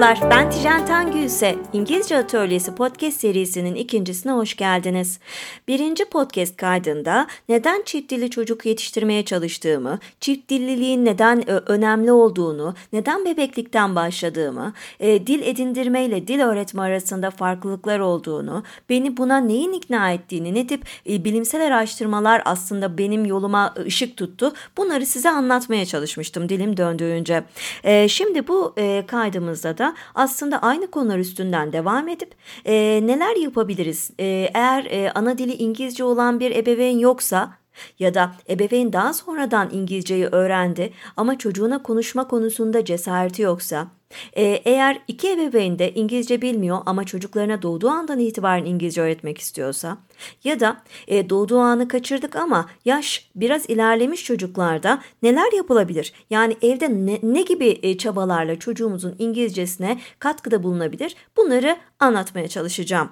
Merhabalar, ben Tijen Tangülse. İngilizce Atölyesi podcast serisinin ikincisine hoş geldiniz. Birinci podcast kaydında neden çift dilli çocuk yetiştirmeye çalıştığımı, çift dilliliğin neden e, önemli olduğunu, neden bebeklikten başladığımı, e, dil edindirme ile dil öğretme arasında farklılıklar olduğunu, beni buna neyin ikna ettiğini, ne tip e, bilimsel araştırmalar aslında benim yoluma ışık tuttu, bunları size anlatmaya çalışmıştım dilim döndüğünce. Şimdi bu kaydımızda videomuzda da aslında aynı konular üstünden devam edip e, neler yapabiliriz? E, eğer e, ana dili İngilizce olan bir ebeveyn yoksa ya da ebeveyn daha sonradan İngilizceyi öğrendi ama çocuğuna konuşma konusunda cesareti yoksa ee, eğer iki ebeveyn de İngilizce bilmiyor ama çocuklarına doğduğu andan itibaren İngilizce öğretmek istiyorsa ya da e, doğduğu anı kaçırdık ama yaş biraz ilerlemiş çocuklarda neler yapılabilir? Yani evde ne, ne gibi e, çabalarla çocuğumuzun İngilizcesine katkıda bulunabilir? Bunları anlatmaya çalışacağım.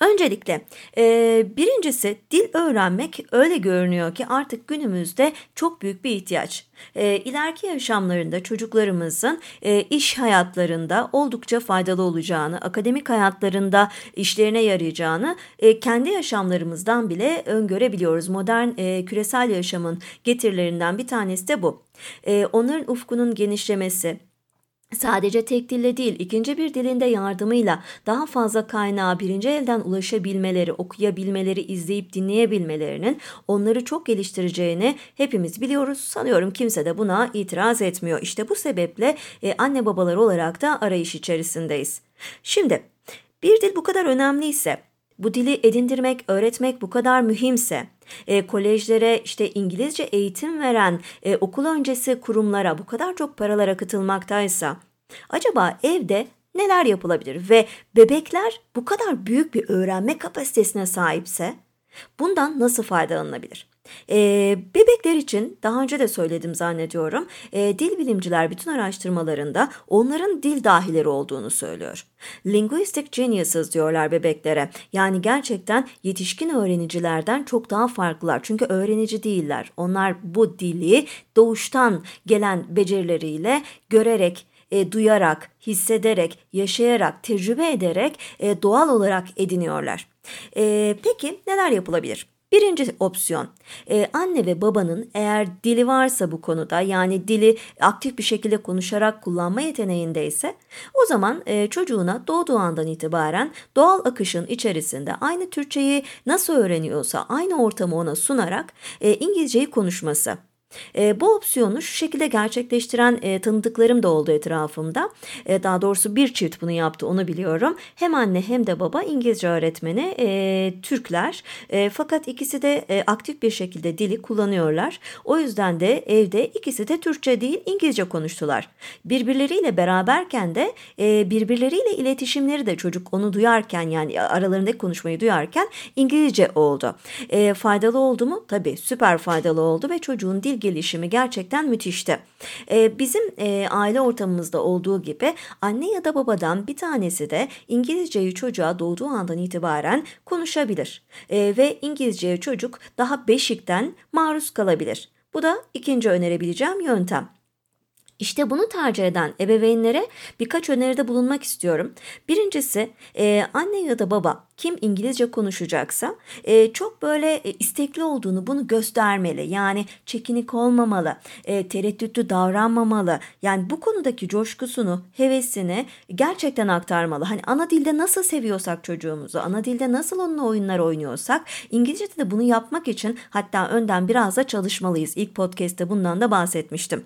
Öncelikle e, birincisi dil öğrenmek öyle görünüyor ki artık günümüzde çok büyük bir ihtiyaç. E, ileriki yaşamlarında çocuklarımızın e, iş hayatlarında oldukça faydalı olacağını, akademik hayatlarında işlerine yarayacağını e, kendi yaşamlarımızdan bile öngörebiliyoruz. Modern e, küresel yaşamın getirilerinden bir tanesi de bu. E, onların ufkunun genişlemesi, Sadece tek dille değil, ikinci bir dilinde yardımıyla daha fazla kaynağa birinci elden ulaşabilmeleri, okuyabilmeleri, izleyip dinleyebilmelerinin onları çok geliştireceğini hepimiz biliyoruz. Sanıyorum kimse de buna itiraz etmiyor. İşte bu sebeple e, anne babalar olarak da arayış içerisindeyiz. Şimdi bir dil bu kadar önemliyse bu dili edindirmek, öğretmek bu kadar mühimse, e, kolejlere işte İngilizce eğitim veren e, okul öncesi kurumlara bu kadar çok paralar akıtılmaktaysa, acaba evde neler yapılabilir ve bebekler bu kadar büyük bir öğrenme kapasitesine sahipse bundan nasıl faydalanılabilir? E, bebekler için daha önce de söyledim zannediyorum. E, dil bilimciler bütün araştırmalarında onların dil dahileri olduğunu söylüyor. Linguistic geniuses diyorlar bebeklere. Yani gerçekten yetişkin öğrenicilerden çok daha farklılar. Çünkü öğrenici değiller. Onlar bu dili doğuştan gelen becerileriyle görerek, e, duyarak, hissederek, yaşayarak, tecrübe ederek e, doğal olarak ediniyorlar. E, peki neler yapılabilir? Birinci opsiyon e, anne ve babanın eğer dili varsa bu konuda yani dili aktif bir şekilde konuşarak kullanma yeteneğindeyse o zaman e, çocuğuna doğduğu andan itibaren doğal akışın içerisinde aynı Türkçeyi nasıl öğreniyorsa aynı ortamı ona sunarak e, İngilizceyi konuşması. E, bu opsiyonu şu şekilde gerçekleştiren e, tanıdıklarım da oldu etrafımda. E, daha doğrusu bir çift bunu yaptı onu biliyorum. Hem anne hem de baba İngilizce öğretmeni e, Türkler. E, fakat ikisi de e, aktif bir şekilde dili kullanıyorlar. O yüzden de evde ikisi de Türkçe değil İngilizce konuştular. Birbirleriyle beraberken de e, birbirleriyle iletişimleri de çocuk onu duyarken yani aralarındaki konuşmayı duyarken İngilizce oldu. E, faydalı oldu mu? Tabii süper faydalı oldu ve çocuğun dil gelişimi gerçekten müthişti. E, bizim e, aile ortamımızda olduğu gibi anne ya da babadan bir tanesi de İngilizceyi çocuğa doğduğu andan itibaren konuşabilir. E, ve İngilizceye çocuk daha beşikten maruz kalabilir. Bu da ikinci önerebileceğim yöntem. İşte bunu tercih eden ebeveynlere birkaç öneride bulunmak istiyorum. Birincisi e, anne ya da baba kim İngilizce konuşacaksa e, çok böyle e, istekli olduğunu bunu göstermeli. Yani çekinik olmamalı, e, tereddütlü davranmamalı. Yani bu konudaki coşkusunu, hevesini gerçekten aktarmalı. Hani ana dilde nasıl seviyorsak çocuğumuzu, ana dilde nasıl onunla oyunlar oynuyorsak İngilizce'de de bunu yapmak için hatta önden biraz da çalışmalıyız. İlk podcast'te bundan da bahsetmiştim.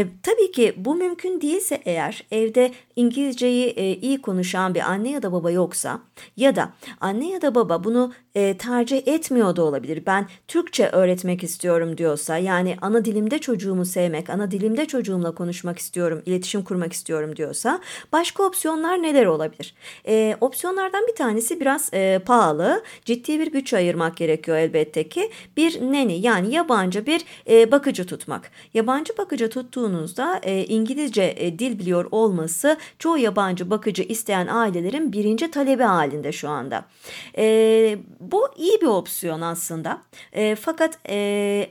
E, tabii ki bu mümkün değilse eğer evde İngilizceyi e, iyi konuşan bir anne ya da baba yoksa ya da anne ya da baba bunu e, tercih etmiyor da olabilir. Ben Türkçe öğretmek istiyorum diyorsa yani ana dilimde çocuğumu sevmek, ana dilimde çocuğumla konuşmak istiyorum, iletişim kurmak istiyorum diyorsa başka opsiyonlar neler olabilir? E, opsiyonlardan bir tanesi biraz e, pahalı. Ciddi bir güç ayırmak gerekiyor elbette ki. Bir neni yani yabancı bir e, bakıcı tutmak. Yabancı bakıcı tuttuğun çocuğunuzda e, İngilizce e, dil biliyor olması çoğu yabancı bakıcı isteyen ailelerin birinci talebi halinde şu anda. E, bu iyi bir opsiyon aslında. E, fakat e,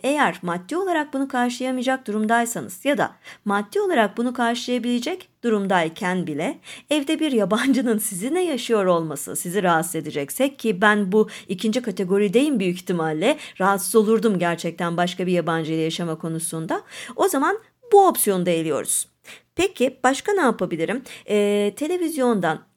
eğer maddi olarak bunu karşılayamayacak durumdaysanız ya da maddi olarak bunu karşılayabilecek durumdayken bile evde bir yabancının sizinle yaşıyor olması sizi rahatsız edecekse ki ben bu ikinci kategorideyim büyük ihtimalle rahatsız olurdum gerçekten başka bir yabancı ile yaşama konusunda. O zaman bu opsiyonu da eliyoruz. Peki başka ne yapabilirim? Ee, televizyondan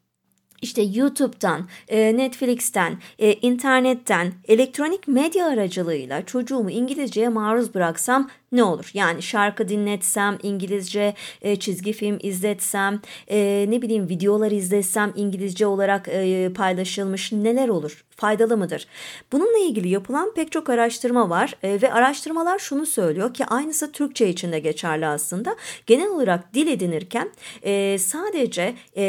işte YouTube'dan, e, Netflix'ten, e, internetten, elektronik medya aracılığıyla çocuğumu İngilizceye maruz bıraksam ne olur? Yani şarkı dinletsem, İngilizce e, çizgi film izletsem, e, ne bileyim videolar izletsem İngilizce olarak e, paylaşılmış neler olur? Faydalı mıdır? Bununla ilgili yapılan pek çok araştırma var e, ve araştırmalar şunu söylüyor ki aynısı Türkçe için de geçerli aslında. Genel olarak dil edinirken e, sadece e,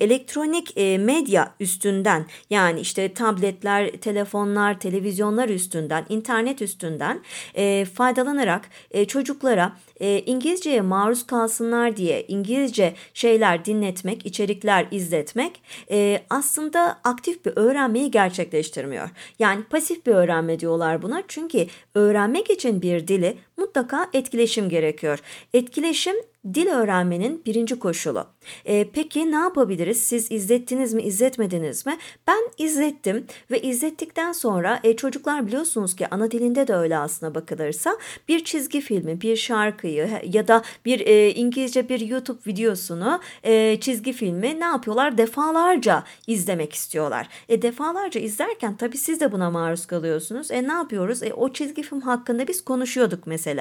elektronik e, medya üstünden yani işte tabletler, telefonlar, televizyonlar üstünden, internet üstünden e, faydalanarak e, çocuklara e, İngilizceye maruz kalsınlar diye İngilizce şeyler dinletmek, içerikler izletmek e, aslında aktif bir öğrenmeyi gerçekleştirmiyor. Yani pasif bir öğrenme diyorlar buna çünkü öğrenmek için bir dili mutlaka etkileşim gerekiyor. Etkileşim dil öğrenmenin birinci koşulu. E, peki ne yapabiliriz? Siz izlettiniz mi, izletmediniz mi? Ben izlettim ve izlettikten sonra e, çocuklar biliyorsunuz ki ana dilinde de öyle aslına bakılırsa bir çizgi filmi, bir şarkıyı ya da bir e, İngilizce bir YouTube videosunu, e, çizgi filmi ne yapıyorlar? Defalarca izlemek istiyorlar. E, defalarca izlerken tabii siz de buna maruz kalıyorsunuz. E, ne yapıyoruz? E, o çizgi film hakkında biz konuşuyorduk mesela.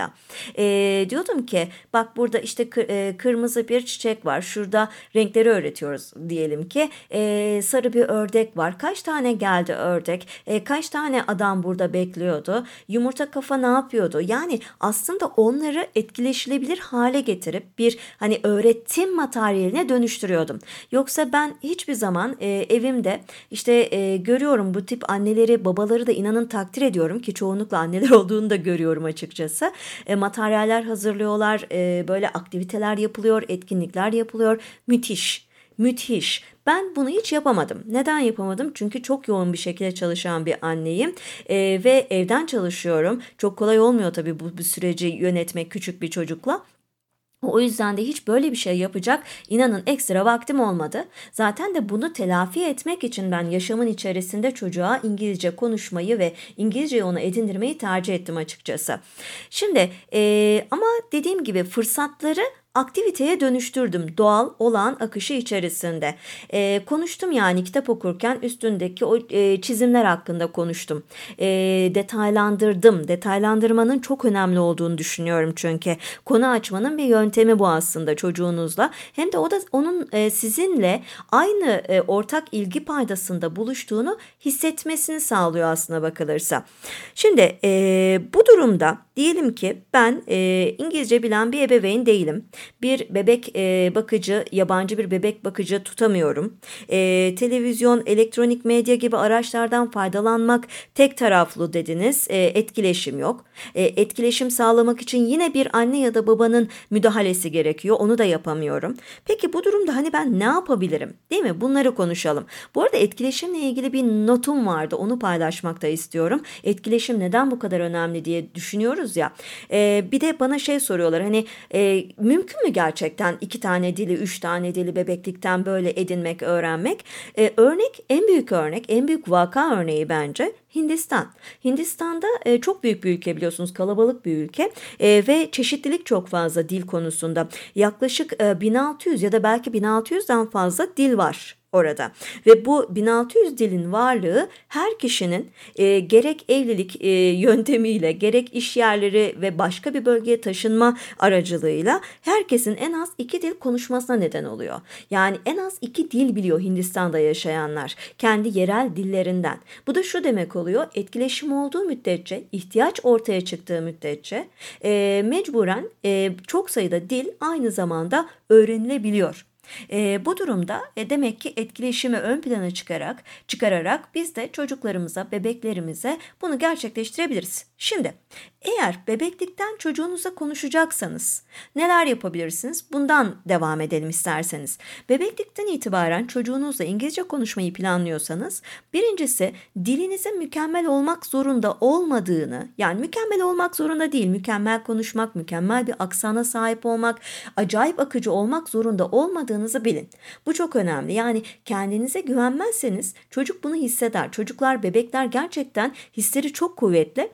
E, diyordum ki bak burada işte e, kırmızı bir çiçek var. Şurada renkleri öğretiyoruz diyelim ki. E, sarı bir ördek var. Kaç tane geldi ördek? E, kaç tane adam burada bekliyordu? Yumurta kafa ne yapıyordu? Yani aslında onları etkileşilebilir hale getirip bir hani öğretim materyaline dönüştürüyordum. Yoksa ben hiçbir zaman e, evimde işte e, görüyorum bu tip anneleri babaları da inanın takdir ediyorum ki çoğunlukla anneler olduğunu da görüyorum açıkçası. E, materyaller hazırlıyorlar e, böyle aktiviteler yapılıyor etkinlikler yapılıyor müthiş müthiş. Ben bunu hiç yapamadım. Neden yapamadım? Çünkü çok yoğun bir şekilde çalışan bir anneyim ee, ve evden çalışıyorum. Çok kolay olmuyor tabii bu, bu süreci yönetmek küçük bir çocukla. O yüzden de hiç böyle bir şey yapacak inanın ekstra vaktim olmadı. Zaten de bunu telafi etmek için ben yaşamın içerisinde çocuğa İngilizce konuşmayı ve İngilizceyi ona edindirmeyi tercih ettim açıkçası. Şimdi e, ama dediğim gibi fırsatları aktiviteye dönüştürdüm doğal olan akışı içerisinde. E, konuştum yani kitap okurken üstündeki o e, çizimler hakkında konuştum. E, detaylandırdım. Detaylandırmanın çok önemli olduğunu düşünüyorum çünkü. Konu açmanın bir yöntemi bu aslında çocuğunuzla. Hem de o da onun e, sizinle aynı e, ortak ilgi paydasında buluştuğunu hissetmesini sağlıyor aslına bakılırsa. Şimdi e, bu durumda diyelim ki ben e, İngilizce bilen bir ebeveyn değilim bir bebek e, bakıcı, yabancı bir bebek bakıcı tutamıyorum. E, televizyon, elektronik medya gibi araçlardan faydalanmak tek taraflı dediniz. E, etkileşim yok. E, etkileşim sağlamak için yine bir anne ya da babanın müdahalesi gerekiyor. Onu da yapamıyorum. Peki bu durumda hani ben ne yapabilirim? Değil mi? Bunları konuşalım. Bu arada etkileşimle ilgili bir notum vardı. Onu paylaşmak da istiyorum. Etkileşim neden bu kadar önemli diye düşünüyoruz ya. E, bir de bana şey soruyorlar. Hani e, mümkün mümkün mü gerçekten iki tane dili, üç tane dili bebeklikten böyle edinmek, öğrenmek? Ee, örnek, en büyük örnek, en büyük vaka örneği bence Hindistan. Hindistan'da e, çok büyük bir ülke biliyorsunuz kalabalık bir ülke e, ve çeşitlilik çok fazla dil konusunda. Yaklaşık e, 1600 ya da belki 1600'den fazla dil var orada. Ve bu 1600 dilin varlığı her kişinin e, gerek evlilik e, yöntemiyle gerek iş yerleri ve başka bir bölgeye taşınma aracılığıyla herkesin en az iki dil konuşmasına neden oluyor. Yani en az iki dil biliyor Hindistan'da yaşayanlar kendi yerel dillerinden. Bu da şu demek oluyor etkileşim olduğu müddetçe ihtiyaç ortaya çıktığı müddetçe e, mecburen e, çok sayıda dil aynı zamanda öğrenilebiliyor. E, bu durumda e, demek ki etkileşimi ön plana çıkarak, çıkararak biz de çocuklarımıza, bebeklerimize bunu gerçekleştirebiliriz. Şimdi eğer bebeklikten çocuğunuza konuşacaksanız neler yapabilirsiniz? Bundan devam edelim isterseniz. Bebeklikten itibaren çocuğunuzla İngilizce konuşmayı planlıyorsanız birincisi dilinizin mükemmel olmak zorunda olmadığını yani mükemmel olmak zorunda değil mükemmel konuşmak, mükemmel bir aksana sahip olmak, acayip akıcı olmak zorunda olmadığınızı bilin. Bu çok önemli. Yani kendinize güvenmezseniz çocuk bunu hisseder. Çocuklar, bebekler gerçekten hisleri çok kuvvetli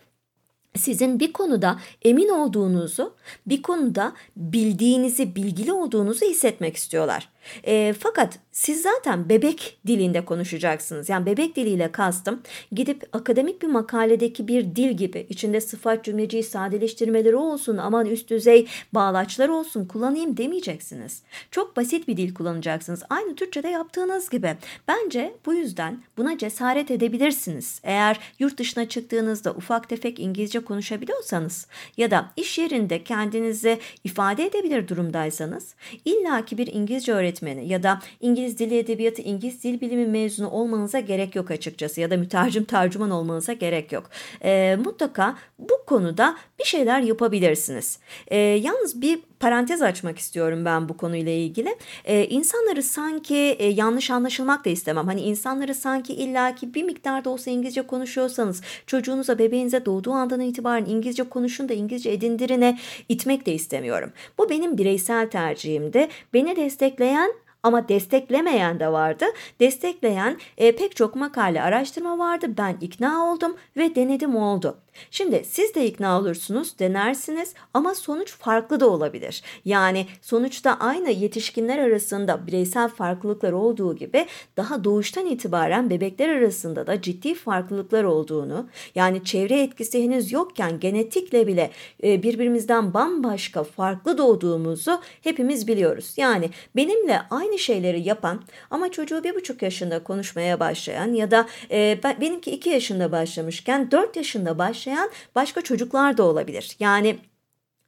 sizin bir konuda emin olduğunuzu, bir konuda bildiğinizi, bilgili olduğunuzu hissetmek istiyorlar. E, fakat siz zaten bebek dilinde konuşacaksınız. Yani bebek diliyle kastım gidip akademik bir makaledeki bir dil gibi içinde sıfat cümleciği sadeleştirmeleri olsun aman üst düzey bağlaçlar olsun kullanayım demeyeceksiniz. Çok basit bir dil kullanacaksınız. Aynı Türkçe'de yaptığınız gibi. Bence bu yüzden buna cesaret edebilirsiniz. Eğer yurt dışına çıktığınızda ufak tefek İngilizce konuşabiliyorsanız ya da iş yerinde kendinizi ifade edebilir durumdaysanız illaki bir İngilizce öğretmeni öğretmeni ya da İngiliz Dili Edebiyatı, İngiliz Dil Bilimi mezunu olmanıza gerek yok açıkçası ya da mütercim tercüman olmanıza gerek yok. E, mutlaka bu konuda bir şeyler yapabilirsiniz. E, yalnız bir parantez açmak istiyorum ben bu konuyla ilgili. Ee, insanları sanki e, yanlış anlaşılmak da istemem. Hani insanları sanki illaki bir miktarda olsa İngilizce konuşuyorsanız çocuğunuza bebeğinize doğduğu andan itibaren İngilizce konuşun da İngilizce edindirine itmek de istemiyorum. Bu benim bireysel tercihimdi. Beni destekleyen ama desteklemeyen de vardı. Destekleyen e, pek çok makale araştırma vardı. Ben ikna oldum ve denedim oldu. Şimdi siz de ikna olursunuz, denersiniz ama sonuç farklı da olabilir. Yani sonuçta aynı yetişkinler arasında bireysel farklılıklar olduğu gibi daha doğuştan itibaren bebekler arasında da ciddi farklılıklar olduğunu, yani çevre etkisi henüz yokken genetikle bile e, birbirimizden bambaşka farklı doğduğumuzu hepimiz biliyoruz. Yani benimle aynı şeyleri yapan ama çocuğu bir buçuk yaşında konuşmaya başlayan ya da e, benimki iki yaşında başlamışken dört yaşında başlayan başlayan başka çocuklar da olabilir. Yani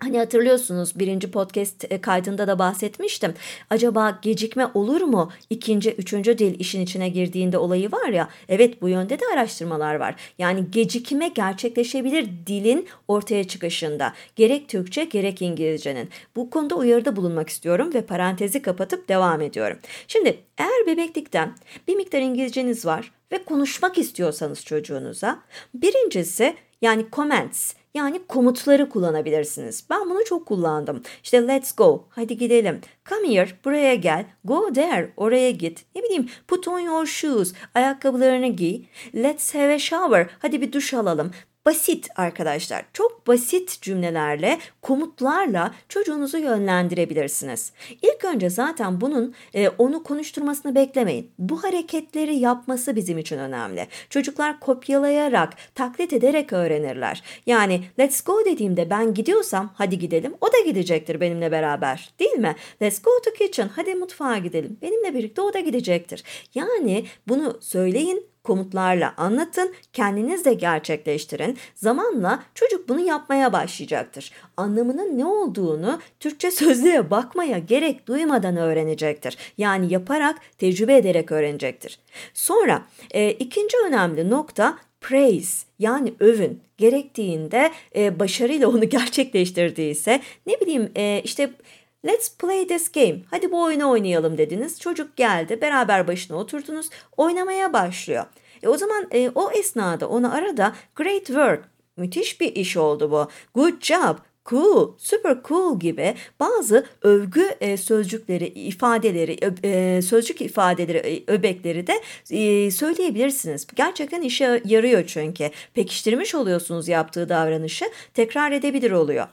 Hani hatırlıyorsunuz birinci podcast e, kaydında da bahsetmiştim. Acaba gecikme olur mu? İkinci, üçüncü dil işin içine girdiğinde olayı var ya. Evet bu yönde de araştırmalar var. Yani gecikme gerçekleşebilir dilin ortaya çıkışında. Gerek Türkçe gerek İngilizcenin. Bu konuda uyarıda bulunmak istiyorum ve parantezi kapatıp devam ediyorum. Şimdi eğer bebeklikten bir miktar İngilizceniz var ve konuşmak istiyorsanız çocuğunuza birincisi yani comments yani komutları kullanabilirsiniz. Ben bunu çok kullandım. İşte let's go, hadi gidelim. Come here, buraya gel. Go there, oraya git. Ne bileyim, put on your shoes, ayakkabılarını giy. Let's have a shower, hadi bir duş alalım. Basit arkadaşlar. Çok basit cümlelerle, komutlarla çocuğunuzu yönlendirebilirsiniz. İlk önce zaten bunun e, onu konuşturmasını beklemeyin. Bu hareketleri yapması bizim için önemli. Çocuklar kopyalayarak, taklit ederek öğrenirler. Yani let's go dediğimde ben gidiyorsam hadi gidelim. O da gidecektir benimle beraber. Değil mi? Let's go to kitchen. Hadi mutfağa gidelim. Benimle birlikte o da gidecektir. Yani bunu söyleyin komutlarla anlatın, kendiniz de gerçekleştirin. Zamanla çocuk bunu yapmaya başlayacaktır. Anlamının ne olduğunu Türkçe sözlüğe bakmaya gerek duymadan öğrenecektir. Yani yaparak, tecrübe ederek öğrenecektir. Sonra e, ikinci önemli nokta praise yani övün gerektiğinde e, başarıyla onu gerçekleştirdiyse ne bileyim e, işte Let's play this game. Hadi bu oyunu oynayalım dediniz. Çocuk geldi. Beraber başına oturdunuz. Oynamaya başlıyor. E o zaman e, o esnada onu arada great work. Müthiş bir iş oldu bu. Good job cool, super cool gibi bazı övgü e, sözcükleri, ifadeleri, e, sözcük ifadeleri, e, öbekleri de e, söyleyebilirsiniz. Gerçekten işe yarıyor çünkü. Pekiştirmiş oluyorsunuz yaptığı davranışı, tekrar edebilir oluyor.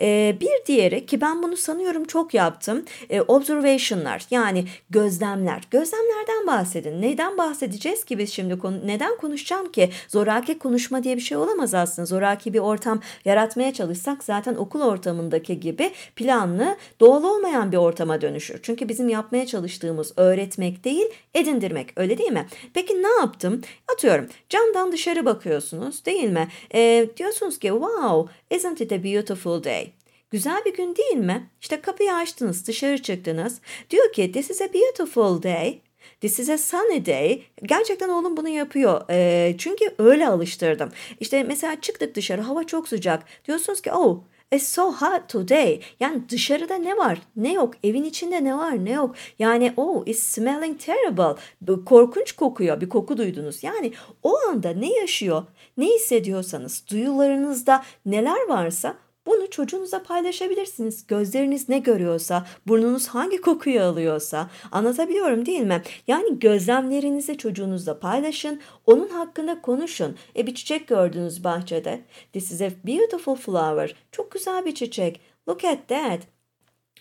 Ee, bir diğeri ki ben bunu sanıyorum çok yaptım. E, observation'lar yani gözlemler. Gözlemlerden bahsedin. Neden bahsedeceğiz ki biz şimdi? Konu, neden konuşacağım ki? Zoraki konuşma diye bir şey olamaz aslında. Zoraki bir ortam yaratmaya çalışsak zaten okul ortamındaki gibi planlı, doğal olmayan bir ortama dönüşür. Çünkü bizim yapmaya çalıştığımız öğretmek değil, edindirmek. Öyle değil mi? Peki ne yaptım? Atıyorum camdan dışarı bakıyorsunuz değil mi? E, diyorsunuz ki wow isn't it a beautiful day? Güzel bir gün değil mi? İşte kapıyı açtınız, dışarı çıktınız. Diyor ki this is a beautiful day. This is a sunny day. Gerçekten oğlum bunu yapıyor. E, çünkü öyle alıştırdım. İşte mesela çıktık dışarı hava çok sıcak. Diyorsunuz ki oh It's so hot today. Yani dışarıda ne var? Ne yok? Evin içinde ne var? Ne yok? Yani oh it's smelling terrible. Korkunç kokuyor. Bir koku duydunuz. Yani o anda ne yaşıyor? Ne hissediyorsanız, duyularınızda neler varsa bunu çocuğunuza paylaşabilirsiniz. Gözleriniz ne görüyorsa, burnunuz hangi kokuyu alıyorsa anlatabiliyorum değil mi? Yani gözlemlerinizi çocuğunuzla paylaşın, onun hakkında konuşun. E bir çiçek gördünüz bahçede. This is a beautiful flower. Çok güzel bir çiçek. Look at that.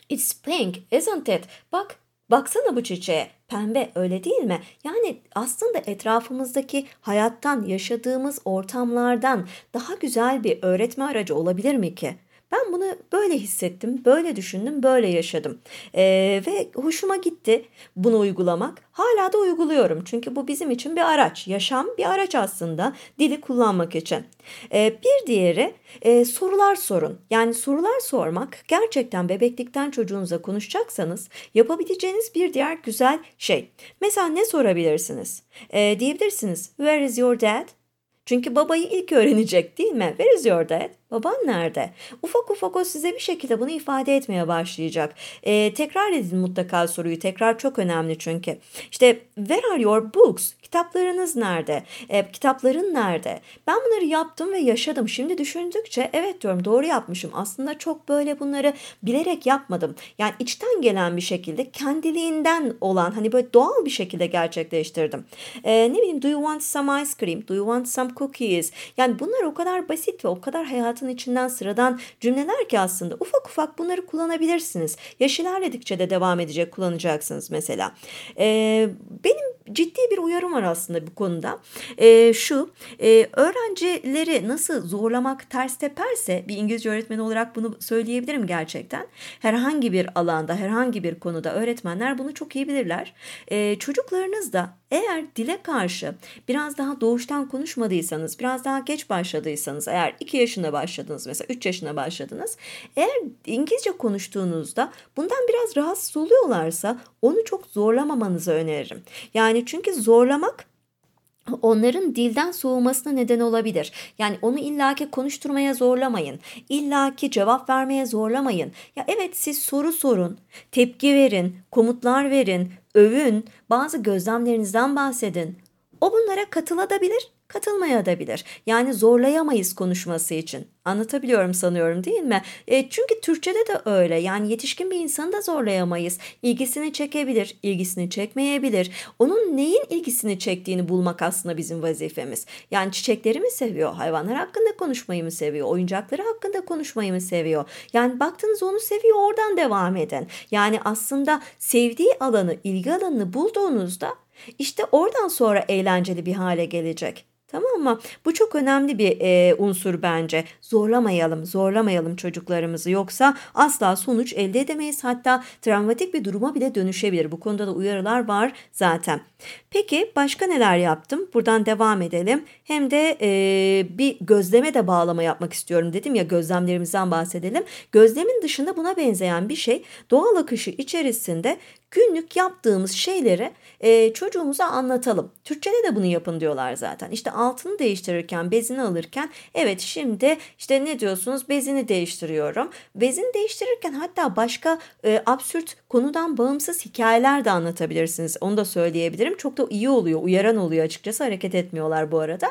It's pink, isn't it? Bak Baksana bu çiçeğe. Pembe öyle değil mi? Yani aslında etrafımızdaki hayattan, yaşadığımız ortamlardan daha güzel bir öğretme aracı olabilir mi ki? Ben bunu böyle hissettim, böyle düşündüm, böyle yaşadım. Ee, ve hoşuma gitti bunu uygulamak. Hala da uyguluyorum çünkü bu bizim için bir araç. Yaşam bir araç aslında dili kullanmak için. Ee, bir diğeri e, sorular sorun. Yani sorular sormak gerçekten bebeklikten çocuğunuza konuşacaksanız yapabileceğiniz bir diğer güzel şey. Mesela ne sorabilirsiniz? Ee, diyebilirsiniz, where is your dad? Çünkü babayı ilk öğrenecek değil mi? Where is your dad? Baban nerede? Ufak ufak o size bir şekilde bunu ifade etmeye başlayacak. Ee, tekrar edin mutlaka soruyu. Tekrar çok önemli çünkü. İşte where are your books? Kitaplarınız nerede? Ee, kitapların nerede? Ben bunları yaptım ve yaşadım. Şimdi düşündükçe evet diyorum doğru yapmışım. Aslında çok böyle bunları bilerek yapmadım. Yani içten gelen bir şekilde kendiliğinden olan hani böyle doğal bir şekilde gerçekleştirdim. Ee, ne bileyim do you want some ice cream? Do you want some cookies? Yani bunlar o kadar basit ve o kadar hayat hayatın içinden sıradan cümleler ki aslında ufak ufak bunları kullanabilirsiniz. Yaş ilerledikçe de devam edecek kullanacaksınız mesela. Ee, benim ciddi bir uyarım var aslında bu konuda. E, şu e, öğrencileri nasıl zorlamak ters teperse bir İngilizce öğretmeni olarak bunu söyleyebilirim gerçekten. Herhangi bir alanda herhangi bir konuda öğretmenler bunu çok iyi bilirler. E, çocuklarınız da eğer dile karşı biraz daha doğuştan konuşmadıysanız, biraz daha geç başladıysanız, eğer 2 yaşında başladınız mesela 3 yaşında başladınız. Eğer İngilizce konuştuğunuzda bundan biraz rahatsız oluyorlarsa onu çok zorlamamanızı öneririm. Yani çünkü zorlamak onların dilden soğumasına neden olabilir. Yani onu illaki konuşturmaya zorlamayın. İllaki cevap vermeye zorlamayın. Ya evet siz soru sorun, tepki verin, komutlar verin, övün, bazı gözlemlerinizden bahsedin. O bunlara katılabilir katılmaya da bilir. Yani zorlayamayız konuşması için. Anlatabiliyorum sanıyorum değil mi? E, çünkü Türkçe'de de öyle. Yani yetişkin bir insanı da zorlayamayız. İlgisini çekebilir, ilgisini çekmeyebilir. Onun neyin ilgisini çektiğini bulmak aslında bizim vazifemiz. Yani çiçekleri mi seviyor, hayvanlar hakkında konuşmayı mı seviyor, oyuncakları hakkında konuşmayı mı seviyor? Yani baktınız onu seviyor oradan devam edin. Yani aslında sevdiği alanı, ilgi alanını bulduğunuzda işte oradan sonra eğlenceli bir hale gelecek. Tamam mı? Bu çok önemli bir e, unsur bence. Zorlamayalım, zorlamayalım çocuklarımızı. Yoksa asla sonuç elde edemeyiz. Hatta travmatik bir duruma bile dönüşebilir. Bu konuda da uyarılar var zaten. Peki başka neler yaptım? Buradan devam edelim. Hem de e, bir gözleme de bağlama yapmak istiyorum dedim ya gözlemlerimizden bahsedelim. Gözlemin dışında buna benzeyen bir şey doğal akışı içerisinde günlük yaptığımız şeyleri e, çocuğumuza anlatalım. Türkçede de bunu yapın diyorlar zaten. İşte altını değiştirirken, bezini alırken evet şimdi işte ne diyorsunuz bezini değiştiriyorum. Bezini değiştirirken hatta başka e, absürt konudan bağımsız hikayeler de anlatabilirsiniz. Onu da söyleyebilirim. Çok da iyi oluyor, uyaran oluyor açıkçası. Hareket etmiyorlar bu arada.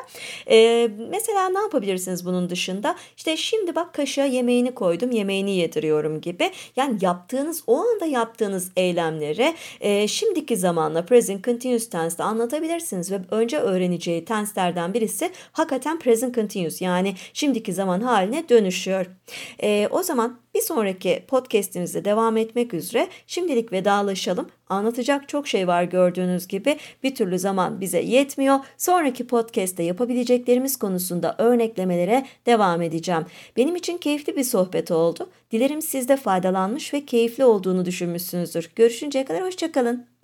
E, mesela ne yapabilirsiniz bunun dışında? İşte şimdi bak kaşığa yemeğini koydum, yemeğini yediriyorum gibi. Yani yaptığınız, o anda yaptığınız eylemleri e, şimdiki zamanla present continuous tense'de anlatabilirsiniz ve önce öğreneceği tense'lerden birisi hakikaten present continuous yani şimdiki zaman haline dönüşüyor. E, o zaman bir sonraki podcastimizde devam etmek üzere şimdilik vedalaşalım. Anlatacak çok şey var gördüğünüz gibi bir türlü zaman bize yetmiyor. Sonraki podcast'te yapabileceklerimiz konusunda örneklemelere devam edeceğim. Benim için keyifli bir sohbet oldu. Dilerim siz de faydalanmış ve keyifli olduğunu düşünmüşsünüzdür. Görüşünceye kadar hoşçakalın.